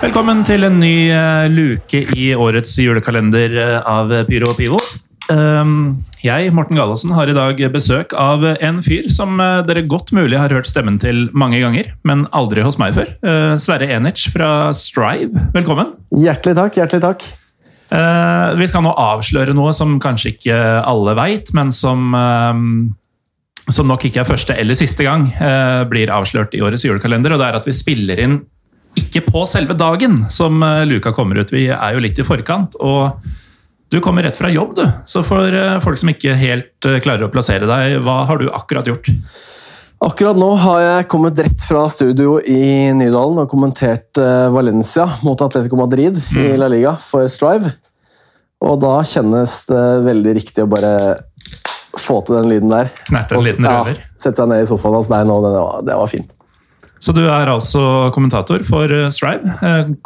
Velkommen til en ny uh, luke i årets julekalender eh, av Pyro og Pivo. Um, jeg, Morten Galaasen, har i dag besøk av en fyr som uh, dere godt mulig har hørt stemmen til mange ganger, men aldri hos meg før. Sverre Enich fra Strive, velkommen. Hjertelig takk. hjertelig takk. Vi skal nå avsløre noe som kanskje ikke alle veit, men som, eh, som nok ikke er første eller siste gang eh, blir avslørt i årets julekalender. og det er at vi spiller inn ikke på selve dagen som eh, luka kommer ut. Vi er jo litt i forkant. og du kommer rett fra jobb, du. Så for eh, folk som ikke helt eh, klarer å plassere deg, hva har du akkurat gjort? Akkurat nå har jeg kommet rett fra studio i Nydalen og kommentert Valencia mot Atletico Madrid i La Liga for Strive. Og da kjennes det veldig riktig å bare få til den lyden der. Knerte en liten røver. Ja, sette seg ned i sofaen hans der nå. Det var, det var fint. Så du er altså kommentator for eh, Strive.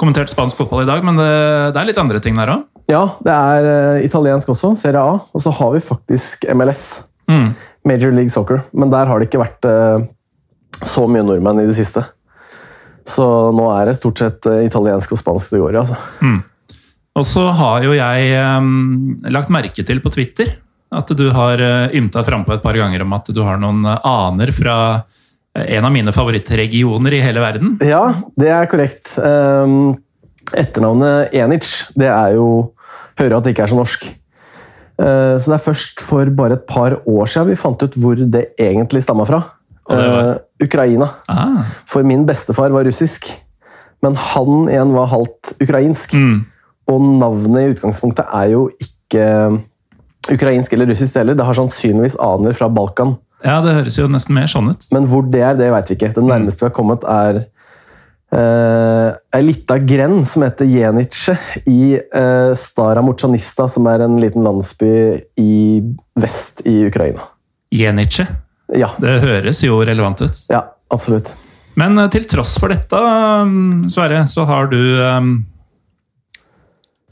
Kommentert spansk fotball i dag, men det, det er litt andre ting der òg? Ja, det er eh, italiensk også, Serie A. Og så har vi faktisk MLS. Mm. Major League Soccer. Men der har det ikke vært eh, så mye nordmenn i det siste. Så nå er det stort sett italiensk og spansk det går i. altså. Og så har jo jeg um, lagt merke til på Twitter at du har eh, ymta frampå et par ganger om at du har noen aner fra en av mine favorittregioner i hele verden. Ja, det er korrekt. Um, etternavnet Enic, det er jo Hører at det ikke er så norsk. Uh, så det er først for bare et par år siden vi fant ut hvor det egentlig stamma fra. Uh, Ukraina. Aha. For min bestefar var russisk, men han igjen var halvt ukrainsk. mm. Og navnet i utgangspunktet er jo ikke ukrainsk eller russisk heller. Det har sannsynligvis aner fra Balkan. Ja, det høres jo nesten mer sånn ut. Men hvor det er, det vet vi ikke. Det nærmeste vi har kommet, er uh, ei lita grend som heter Jenice i uh, Stara Motsjanista, som er en liten landsby i vest i Ukraina. Jenice. Ja, Det høres jo relevant ut. ja absolutt. Men eh, til tross for dette, um, Sverre, så har du um,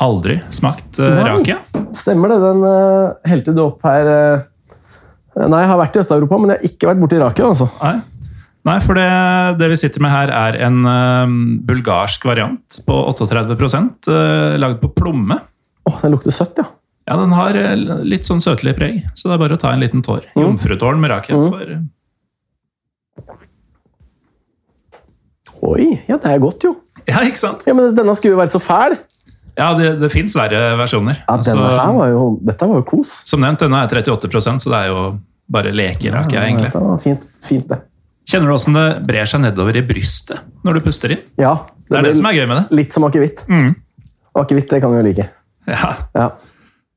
aldri smakt uh, rakia? Stemmer det. Den uh, helte du opp her uh, Nei, jeg har vært i Øst-Europa, men jeg har ikke vært borti Rakel. altså. Nei. Nei, for det, det vi sitter med her, er en uh, bulgarsk variant på 38 uh, lagd på plomme. Åh, den lukter søtt, ja. Ja, Den har uh, litt sånn søtlig preg, så det er bare å ta en liten tår. Mm. Jomfrutårn med rake. Mm. For, Oi, ja, det er godt, jo. ja, ikke sant? Ja, Men denne skulle jo være så fæl. Ja, det, det fins verre versjoner. Ja, Altså, denne her var jo, Dette var jo kos. som nevnt, denne er 38% så det er jo bare leker. Ja, egentlig. Dette var fint, fint det. Kjenner du åssen det brer seg nedover i brystet når du puster inn? Ja, Det er det som er gøy med det. Litt som akevitt. Mm. Akevitt, det kan vi jo like. Ja. Ja.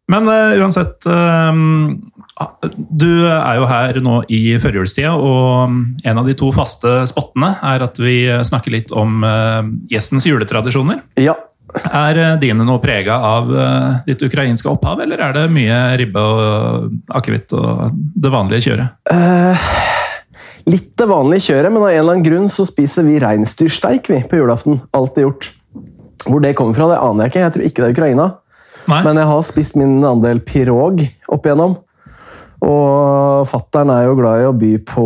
Men uh, uansett ehm, Du er jo her nå i førjulstida, og en av de to faste spottene er at vi snakker litt om uh, gjestens juletradisjoner. ja. Er eh, dine noe prega av eh, ditt ukrainske opphav, eller er det mye ribbe og akevitt og det vanlige kjøret? Uh, litt det vanlige kjøret, men av en eller annen grunn så spiser vi reinsdyrsteik vi, på julaften. Alltid gjort. Hvor det kommer fra, det aner jeg ikke. Jeg tror ikke det er Ukraina. Nei? Men jeg har spist min andel pirog opp igjennom. Og fattern er jo glad i å by på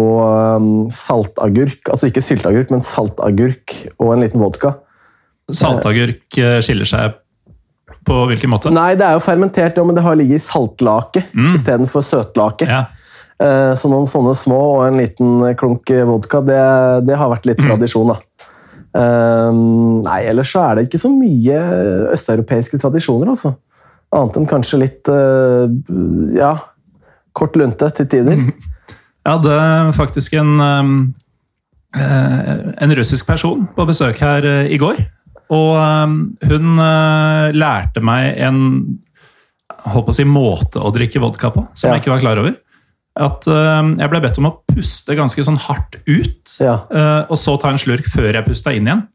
saltagurk. Altså ikke sylteagurk, men saltagurk og en liten vodka. Saltagurk eh, skiller seg på hvilken måte? Nei, det er jo fermentert, ja, men det har ligget i saltlake Mm. istedenfor søtlake. Ja. Eh, Så noen sånne små og en liten klunk vodka, det, det har vært litt tradisjon, da. Um, Nei, ellers så er det ikke så mye østeuropeiske tradisjoner, altså. Annet enn kanskje litt uh, Ja, Kort lunte til tider. Jeg hadde faktisk en, um, en russisk person på besøk her i går. Og um, hun eh, lærte meg en holdt på å si, måte å drikke vodka på, som Ja. jeg ikke var klar over. At um, Jeg ble bedt om å puste ganske sånn hardt ut, Ja. eh, og så ta en slurk før jeg pusta inn igjen.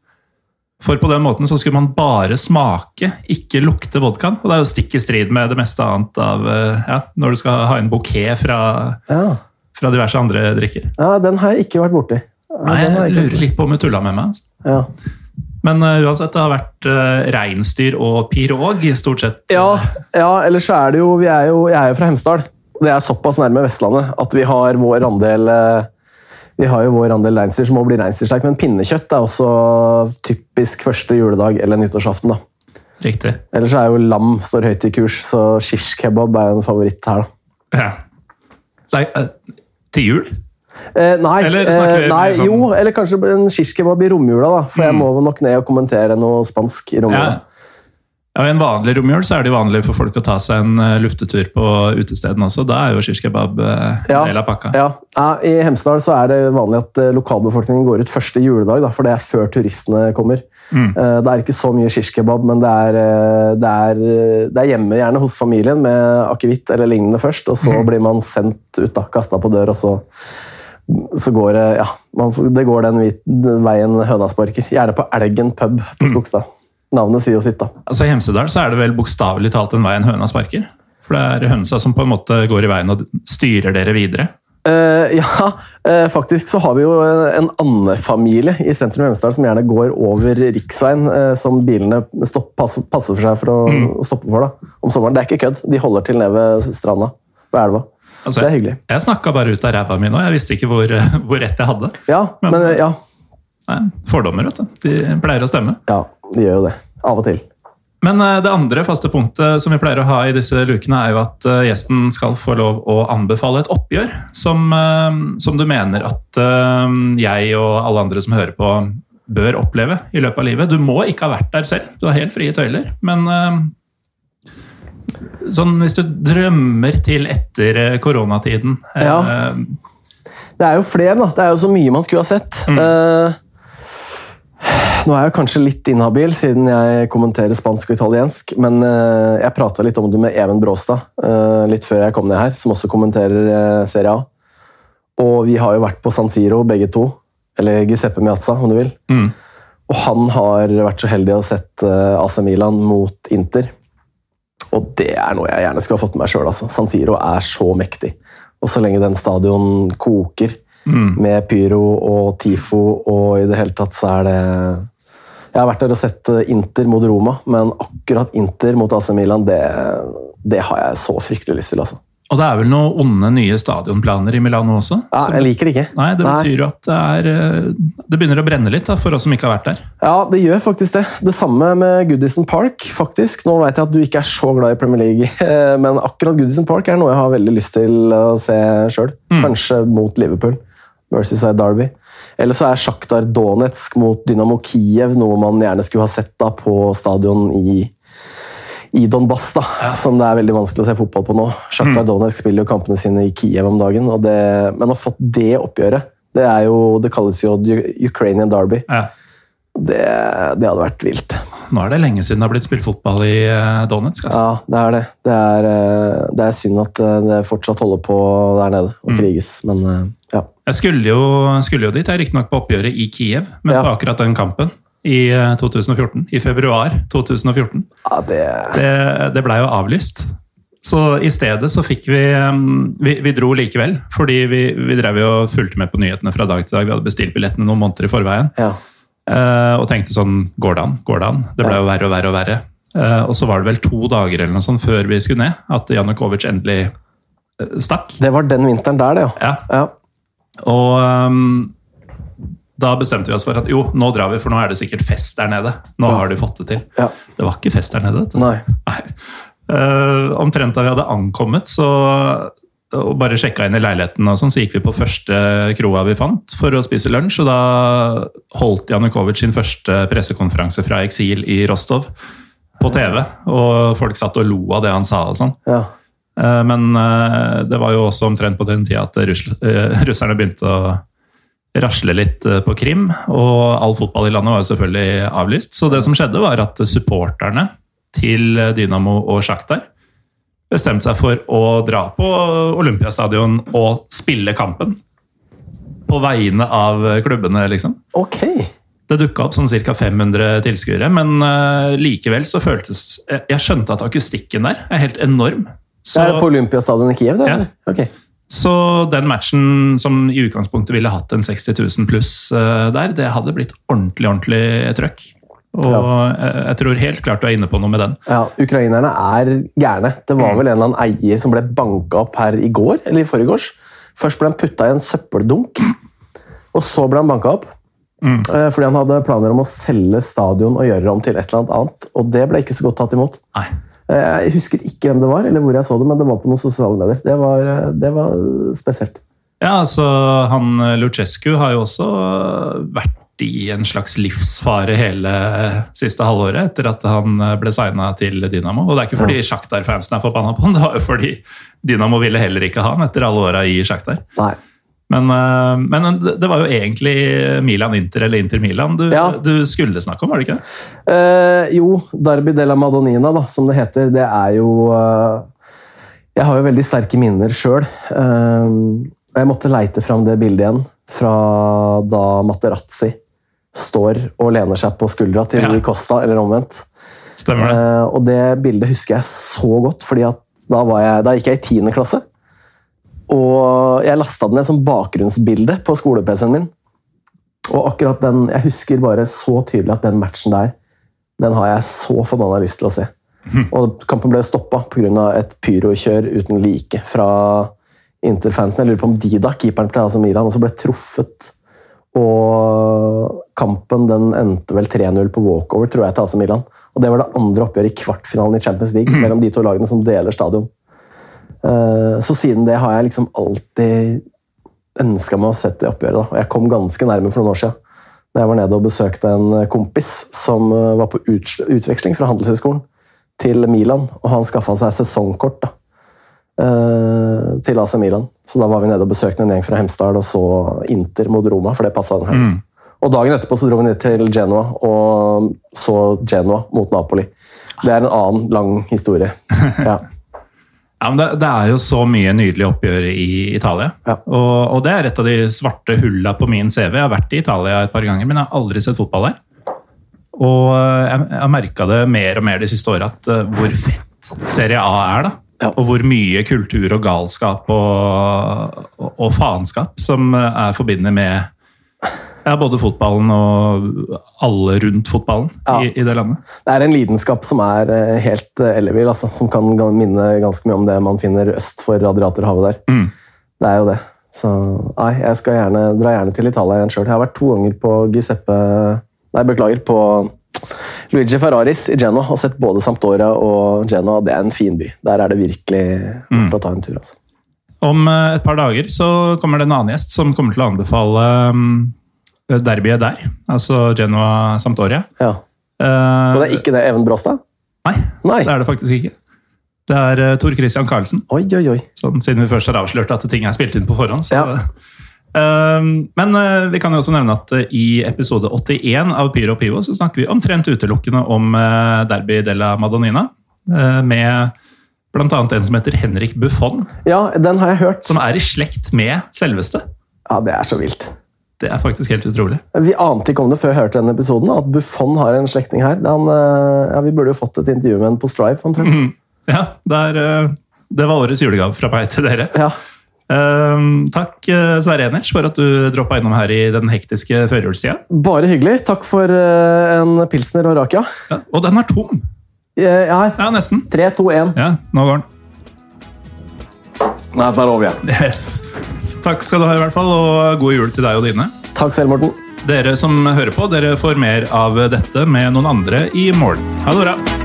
For på den måten så skulle man bare smake, ikke lukte vodkaen. Og det er jo stikk i strid med det meste annet av eh, ja, når du skal ha en bukett fra, Ja. fra diverse andre drikker. ja, den har jeg ikke vært borti. Ja, Nei, jeg lurer litt på om hun tulla med meg. Altså. Ja. Men eh, uansett, det har vært uh, reinsdyr og pirog, stort sett. Ja, ja, ellers så er det jo, vi er jo Jeg er jo fra Hemsedal. Det er såpass nærme Vestlandet at vi har vår andel eh, vi har jo vår andel reinsdyr som må bli reinsdyrsterk, men pinnekjøtt er også typisk første juledag eller nyttårsaften. da. Riktig. Ellers er jo lam står høyt i kurs, så shish kebab er jo en favoritt her. da. Ja. Nei, til jul? Eh, nei, Eller eh, nei sånn- jo, eller kanskje en shish i romjula, da. For jeg må nok ned og kommentere noe spansk i Ja. romjula. Ja, I en vanlig romjul så er det vanlig for folk å ta seg en eh, luftetur på utestedene også. Da er jo shish eh, Ja. del av pakka. Ja, ja, I Hemsedal så er det vanlig at eh, lokalbefolkningen går ut første juledag, da, for det er før turistene kommer. Mm. Eh, Det er ikke så mye shish men det er, det er, det er hjemme gjerne hos familien med akevitt eller lignende først, og så Mm. blir man sendt ut, da, kasta på dør, og så, så går det ja, man, det går den hvit, den veien høna sparker. Gjerne på Elgen pub Mm. på Skogstad. Navnet sier jo sitt, da. Altså I Hemsedal så er det vel bokstavelig talt en vei en høna sparker. For det er hønsa som på en måte går i veien og styrer dere videre. Uh, ja, uh, faktisk så har vi jo en andefamilie i sentrum Hemsedal som gjerne går over riksveien, uh, som bilene stopp, passer, passer for seg for å, å stoppe for da, om sommeren. Det er ikke kødd. De holder til nede ved stranda ved elva. Altså, det er hyggelig. Jeg snakka bare ut av ræva mi nå. Jeg visste ikke hvor, hvor rett jeg hadde. Ja, Men- men eh, ja, Nei, fordommer, vet du. De pleier å stemme. ja, de gjør jo det. Av og til. Men eh, det andre faste punktet som vi pleier å ha i disse lukene, er jo at eh, gjesten skal få lov å anbefale et oppgjør som, som du mener at jeg og alle andre som hører på, bør oppleve i løpet av livet. Du må ikke ha vært der selv, du har helt frie tøyler. Men sånn hvis du drømmer til etter eh, koronatiden eh, Ja. Det er jo flere, da. Det er jo så mye man skulle ha sett. Mm. Uh, nå er jeg kanskje litt inhabil, siden jeg kommenterer spansk og italiensk, men uh, jeg prata litt om det med Even Bråstad uh, litt før jeg kom ned her, som også kommenterer Serie A. Og vi har jo vært på San Siro, begge to. Eller Giuseppe Miazza, om du vil. Mm. Og han har vært så heldig å sett eh, AC Milan mot Inter. Og det er noe jeg gjerne skulle ha fått med meg sjøl. Altså. San Siro er så mektig. Og så lenge den stadion koker Mm. med pyro og tifo og i det hele tatt så er det Jeg har vært der og sett eh, Inter mot Roma, men akkurat Inter mot AC Milan, det, det har jeg så fryktelig lyst til. altså. Og det er vel noen onde nye stadionplaner i Milano også? Ja, jeg liker det ikke. Nei, det betyr jo at det er eh, Det begynner å brenne litt da, for oss som ikke har vært der. Ja, det gjør faktisk det. Det samme med Goodison Park. faktisk. Nå vet jeg at du ikke er så glad i Premier League, eh, men akkurat Goodison Park er noe jeg har veldig lyst til å se sjøl. Kanskje mot Liverpool. versus Derby. Eller så er Sjaktar Donetsk mot Dynamo Kiev noe man gjerne skulle ha sett da på stadion i, i Donbass, da, som det er veldig vanskelig å se fotball på nå. Sjaktar Donetsk spiller jo kampene sine i Kiev om dagen, og det, men å ha fått det oppgjøret det, er jo, det kalles jo Ukrainian Derby. Ja. Det, det hadde vært vilt. Nå er det lenge siden det har blitt spilt fotball i eh, Donetsk. Altså. Ja, det er det. Det er, eh, det er synd at eh, det fortsatt holder på der nede og kriges, men ja. Jeg skulle jo, skulle jo dit, riktignok på oppgjøret i Kiev, men Ja. på akkurat den kampen i eh, 2014. I februar 2014. ja det, Det, det ble jo avlyst. Så i stedet så fikk vi um, Vi, vi dro likevel, fordi vi, vi drev jo fulgte med på nyhetene fra dag til dag. Vi hadde bestilt billettene noen måneder i forveien. ja. eh, og tenkte sånn Går det an? Går det an? Det ble jo verre og verre og verre. Eh, og så var det vel to dager eller noe sånt før vi skulle ned, at Janukovic endelig eh, stakk. det var den vinteren der, det, ja. Ja, ja. Og um, da bestemte vi oss for at jo, nå drar vi, for nå er det sikkert fest der nede. Nå har de fått det til. Ja. Det var ikke fest der nede. Nei. Nei. Uh, omtrent da vi hadde ankommet, så og bare sjekka inn i leiligheten, og sånn, så gikk vi på første kroa vi fant for å spise lunsj. og Da holdt Janukovic sin første pressekonferanse fra eksil i Rostov på TV. Og folk satt og lo av det han sa. og sånn. Ja. Eh, Men eh, det var jo også omtrent på den tida at russerne begynte å rasle litt eh, på Krim, og all fotball i landet var jo selvfølgelig avlyst. Så det som skjedde, var at supporterne til Dynamo og Sjaktar bestemte seg for å dra på Olympiastadion og spille kampen. På vegne av klubbene, liksom. Ok. Det dukka opp sånn ca. 500 tilskuere, men eh, likevel så føltes jeg, skjønte at akustikken der er helt enorm. Så, er det på Olympiastadion i Kiev? Det, Ja. eller? Så den matchen som i utgangspunktet ville hatt en 60 000 pluss eh, der, det hadde blitt ordentlig, ordentlig trøkk. Og ja. jeg tror helt klart du er inne på noe med den. Ja, Ukrainerne er gærne. Det var vel en eller annen eier som ble banka opp her i går, eller i forgårs. Først ble han putta i en søppeldunk, og så ble han banka opp. Mm. Fordi han hadde planer om å selge stadion og gjøre det om til et eller annet annet. Og det ble ikke så godt tatt imot. Nei. Eh, Jeg husker ikke hvem det var, eller hvor jeg så det, men det var på noen sosiale medier. Det var, eh, det var spesielt. Ja, altså han Lucescu Luchescu har jo også vært i en slags livsfare hele siste halvåret etter at han eh, ble signa til Dynamo. Og det er ikke fordi Sjaktar-fansen er forbanna på han, det var jo fordi Dynamo ville heller ikke ha han etter alle åra i Sjaktar. Nei. Men, eh, men det var jo egentlig Milan-Inter eller Inter-Milan du, Ja. du skulle snakke om, var det ikke det? Eh, jo, Derby della Madonnina, da, som det heter, det er jo eh, Jeg har jo veldig sterke minner sjøl. og jeg måtte leite fram det bildet igjen fra da Materazzi står og lener seg på skuldra til Ja. Rui Costa, eller omvendt. Stemmer det? Eh, og det bildet husker jeg så godt, fordi da, var jeg, da gikk jeg i tiende klasse. Og jeg lasta den ned som bakgrunnsbilde på skole-PC-en min. Og akkurat den, Jeg husker bare så tydelig at den matchen der, den har jeg så forbanna lyst til å se. Og kampen ble stoppa pga. et pyrokjør uten like fra Inter-fansen. Jeg lurer på om Dida, keeperen til AC Milan, også ble truffet. Og kampen den endte vel 3-0 på walkover, tror jeg, til AC Milan. Og det var det andre oppgjøret i kvartfinalen i Champions League mellom de to lagene som deler stadion. Eh, Så siden det har jeg liksom alltid ønska meg å sette det oppgjøret. Da. Og jeg kom ganske nærme for noen år siden. Da jeg var nede og besøkte en kompis som eh, var på utveksling fra Handelshøyskolen til Milan, og han skaffa seg sesongkort da, eh, til AC Milan. Så da var vi nede og besøkte en gjeng fra Hemsedal og så Inter mot Roma, for det passa den her. Og dagen etterpå så dro vi ned til Genoa og så Genoa mot Napoli. Det er en annen lang historie. Ja. Ja, men det, det er jo så mye nydelig oppgjør i Italia. Ja. Og, og det er et av de svarte hulla på min CV. Jeg har vært i Italia et par ganger, men jeg har aldri sett fotball der. Og eh, jeg har merka det mer og mer de siste åra, at eh, hvor fett Serie A er. da. Ja. Og hvor mye kultur og galskap og, og, og faenskap som eh, er forbundet med ja, både fotballen og alle rundt fotballen Ja. i, i det landet. Det er en lidenskap som er eh, helt eh, ellevill, altså, som kan minne ganske mye om det man finner øst for Radiatorhavet der. Mm. Det er jo det. Så nei, jeg skal gjerne, dra gjerne til Italia igjen sjøl. Jeg har vært to ganger på Giuseppe Nei, beklager, på Luigi Ferraris i Genoa og sett både Sampdoria og Genoa. Det er en fin by. Der er det virkelig Mm. å ta en tur. altså. Om eh, et par dager så kommer det en annen gjest som kommer til å anbefale um, derbyet der. Altså Genoa Sampdoria. Ja. Eh, Og det er ikke det Even Bråstad? Nei, Nei. det er det faktisk ikke. Det er uh, Tor Christian Karlsen. Oi, oi, oi. Sånn, siden vi først har avslørt at ting er spilt inn på forhånd. Så, Ja. Uh, men uh, vi kan jo også nevne at uh, i episode 81 av Pyro Pivo så snakker vi omtrent utelukkende om eh, Derby della Madonnina. eh, med bl.a. en som heter Henrik Buffon, Ja, den har jeg hørt. som er i slekt med selveste. Ja, Det er så vilt. Det er faktisk helt utrolig. Vi ante ikke om det før jeg hørte denne episoden, at Buffon har en slektning her. Han, eh, ja, vi burde jo fått et intervju med en på Strive. omtrent. Ja, det, er, eh, det var årets julegave fra meg til dere. Ja. Eh, takk, eh, Sverre Enerts, for at du droppa innom her i den hektiske førjulstida. Bare hyggelig. Takk for en pilsner og rakia. Ja, og den er tom! Ja, Ja, Ja, nesten. 3, 2, 1. Ja, nå går den. Nei, der over igjen. Yes. Takk skal du ha, i hvert fall, og god jul til deg og dine. Takk selv, Morten. Dere som hører på, dere får mer av dette med noen andre i morgen. Ha det bra!